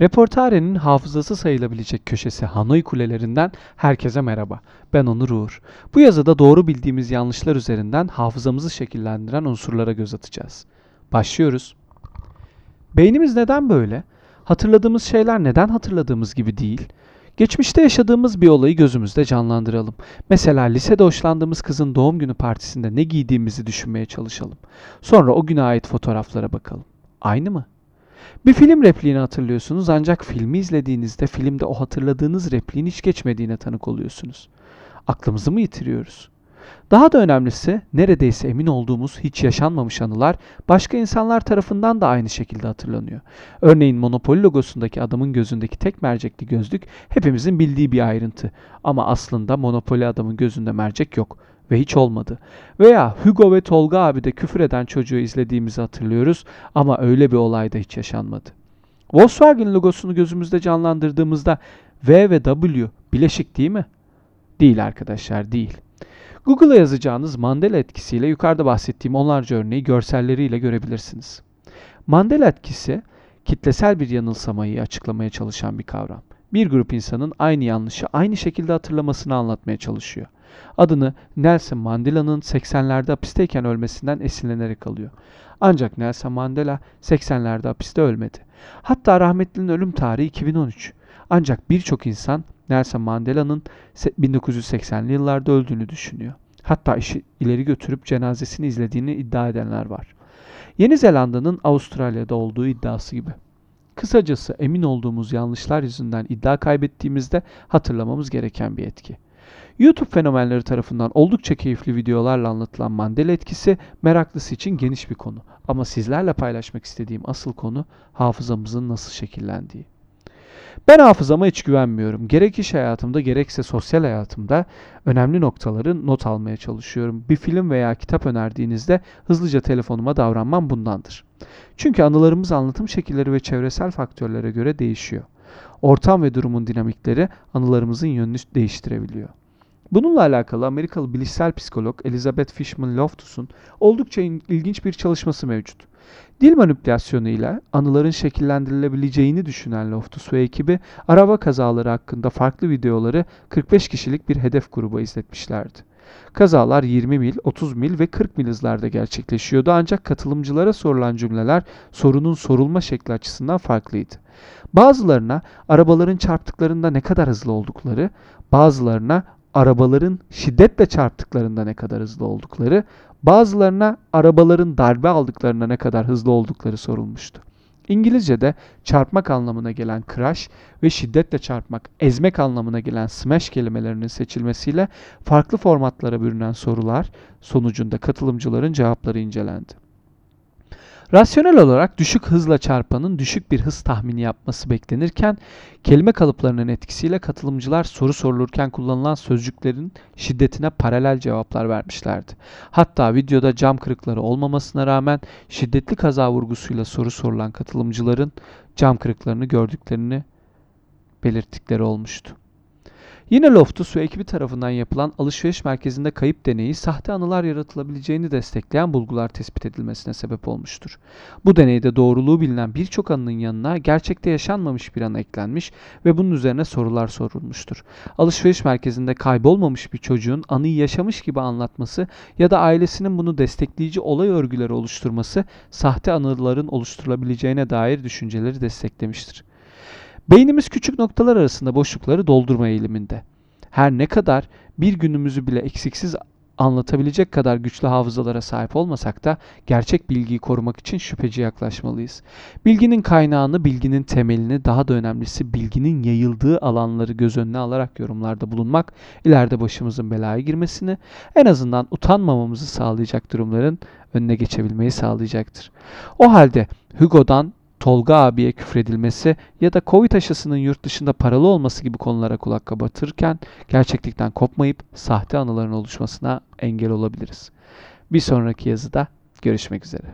Reportare'nin hafızası sayılabilecek köşesi Hanoi Kulelerinden herkese merhaba. Ben Onur Uğur. Bu yazıda doğru bildiğimiz yanlışlar üzerinden hafızamızı şekillendiren unsurlara göz atacağız. Başlıyoruz. Beynimiz neden böyle? Hatırladığımız şeyler neden hatırladığımız gibi değil? Geçmişte yaşadığımız bir olayı gözümüzde canlandıralım. Mesela lisede hoşlandığımız kızın doğum günü partisinde ne giydiğimizi düşünmeye çalışalım. Sonra o güne ait fotoğraflara bakalım. Aynı mı? Bir film repliğini hatırlıyorsunuz ancak filmi izlediğinizde filmde o hatırladığınız repliğin hiç geçmediğine tanık oluyorsunuz. Aklımızı mı yitiriyoruz? Daha da önemlisi neredeyse emin olduğumuz hiç yaşanmamış anılar başka insanlar tarafından da aynı şekilde hatırlanıyor. Örneğin Monopoly logosundaki adamın gözündeki tek mercekli gözlük hepimizin bildiği bir ayrıntı. Ama aslında Monopoly adamın gözünde mercek yok ve hiç olmadı. Veya Hugo ve Tolga abi de küfür eden çocuğu izlediğimizi hatırlıyoruz ama öyle bir olay da hiç yaşanmadı. Volkswagen logosunu gözümüzde canlandırdığımızda V ve W bileşik değil mi? Değil arkadaşlar değil. Google'a yazacağınız Mandela etkisiyle yukarıda bahsettiğim onlarca örneği görselleriyle görebilirsiniz. Mandela etkisi kitlesel bir yanılsamayı açıklamaya çalışan bir kavram. Bir grup insanın aynı yanlışı aynı şekilde hatırlamasını anlatmaya çalışıyor. Adını Nelson Mandela'nın 80'lerde hapisteyken ölmesinden esinlenerek alıyor. Ancak Nelson Mandela 80'lerde hapiste ölmedi. Hatta rahmetlinin ölüm tarihi 2013. Ancak birçok insan Nelson Mandela'nın 1980'li yıllarda öldüğünü düşünüyor. Hatta işi ileri götürüp cenazesini izlediğini iddia edenler var. Yeni Zelanda'nın Avustralya'da olduğu iddiası gibi. Kısacası emin olduğumuz yanlışlar yüzünden iddia kaybettiğimizde hatırlamamız gereken bir etki. YouTube fenomenleri tarafından oldukça keyifli videolarla anlatılan Mandela etkisi meraklısı için geniş bir konu. Ama sizlerle paylaşmak istediğim asıl konu hafızamızın nasıl şekillendiği. Ben hafızama hiç güvenmiyorum. Gerek iş hayatımda gerekse sosyal hayatımda önemli noktaları not almaya çalışıyorum. Bir film veya kitap önerdiğinizde hızlıca telefonuma davranmam bundandır. Çünkü anılarımız anlatım şekilleri ve çevresel faktörlere göre değişiyor. Ortam ve durumun dinamikleri anılarımızın yönünü değiştirebiliyor. Bununla alakalı Amerikalı bilişsel psikolog Elizabeth Fishman Loftus'un oldukça ilginç bir çalışması mevcut. Dil manipülasyonu ile anıların şekillendirilebileceğini düşünen Loftus ve ekibi araba kazaları hakkında farklı videoları 45 kişilik bir hedef gruba izletmişlerdi. Kazalar 20 mil, 30 mil ve 40 mil hızlarda gerçekleşiyordu ancak katılımcılara sorulan cümleler sorunun sorulma şekli açısından farklıydı. Bazılarına arabaların çarptıklarında ne kadar hızlı oldukları, bazılarına arabaların şiddetle çarptıklarında ne kadar hızlı oldukları, bazılarına arabaların darbe aldıklarında ne kadar hızlı oldukları sorulmuştu. İngilizce'de çarpmak anlamına gelen crash ve şiddetle çarpmak, ezmek anlamına gelen smash kelimelerinin seçilmesiyle farklı formatlara bürünen sorular sonucunda katılımcıların cevapları incelendi. Rasyonel olarak düşük hızla çarpanın düşük bir hız tahmini yapması beklenirken kelime kalıplarının etkisiyle katılımcılar soru sorulurken kullanılan sözcüklerin şiddetine paralel cevaplar vermişlerdi. Hatta videoda cam kırıkları olmamasına rağmen şiddetli kaza vurgusuyla soru sorulan katılımcıların cam kırıklarını gördüklerini belirttikleri olmuştu. Yine Loftus ve ekibi tarafından yapılan alışveriş merkezinde kayıp deneyi sahte anılar yaratılabileceğini destekleyen bulgular tespit edilmesine sebep olmuştur. Bu deneyde doğruluğu bilinen birçok anının yanına gerçekte yaşanmamış bir anı eklenmiş ve bunun üzerine sorular sorulmuştur. Alışveriş merkezinde kaybolmamış bir çocuğun anıyı yaşamış gibi anlatması ya da ailesinin bunu destekleyici olay örgüleri oluşturması sahte anıların oluşturulabileceğine dair düşünceleri desteklemiştir. Beynimiz küçük noktalar arasında boşlukları doldurma eğiliminde. Her ne kadar bir günümüzü bile eksiksiz anlatabilecek kadar güçlü hafızalara sahip olmasak da gerçek bilgiyi korumak için şüpheci yaklaşmalıyız. Bilginin kaynağını, bilginin temelini, daha da önemlisi bilginin yayıldığı alanları göz önüne alarak yorumlarda bulunmak ileride başımızın belaya girmesini, en azından utanmamamızı sağlayacak durumların önüne geçebilmeyi sağlayacaktır. O halde Hugo'dan Tolga abiye küfredilmesi ya da Covid aşısının yurt dışında paralı olması gibi konulara kulak kabartırken gerçeklikten kopmayıp sahte anıların oluşmasına engel olabiliriz. Bir sonraki yazıda görüşmek üzere.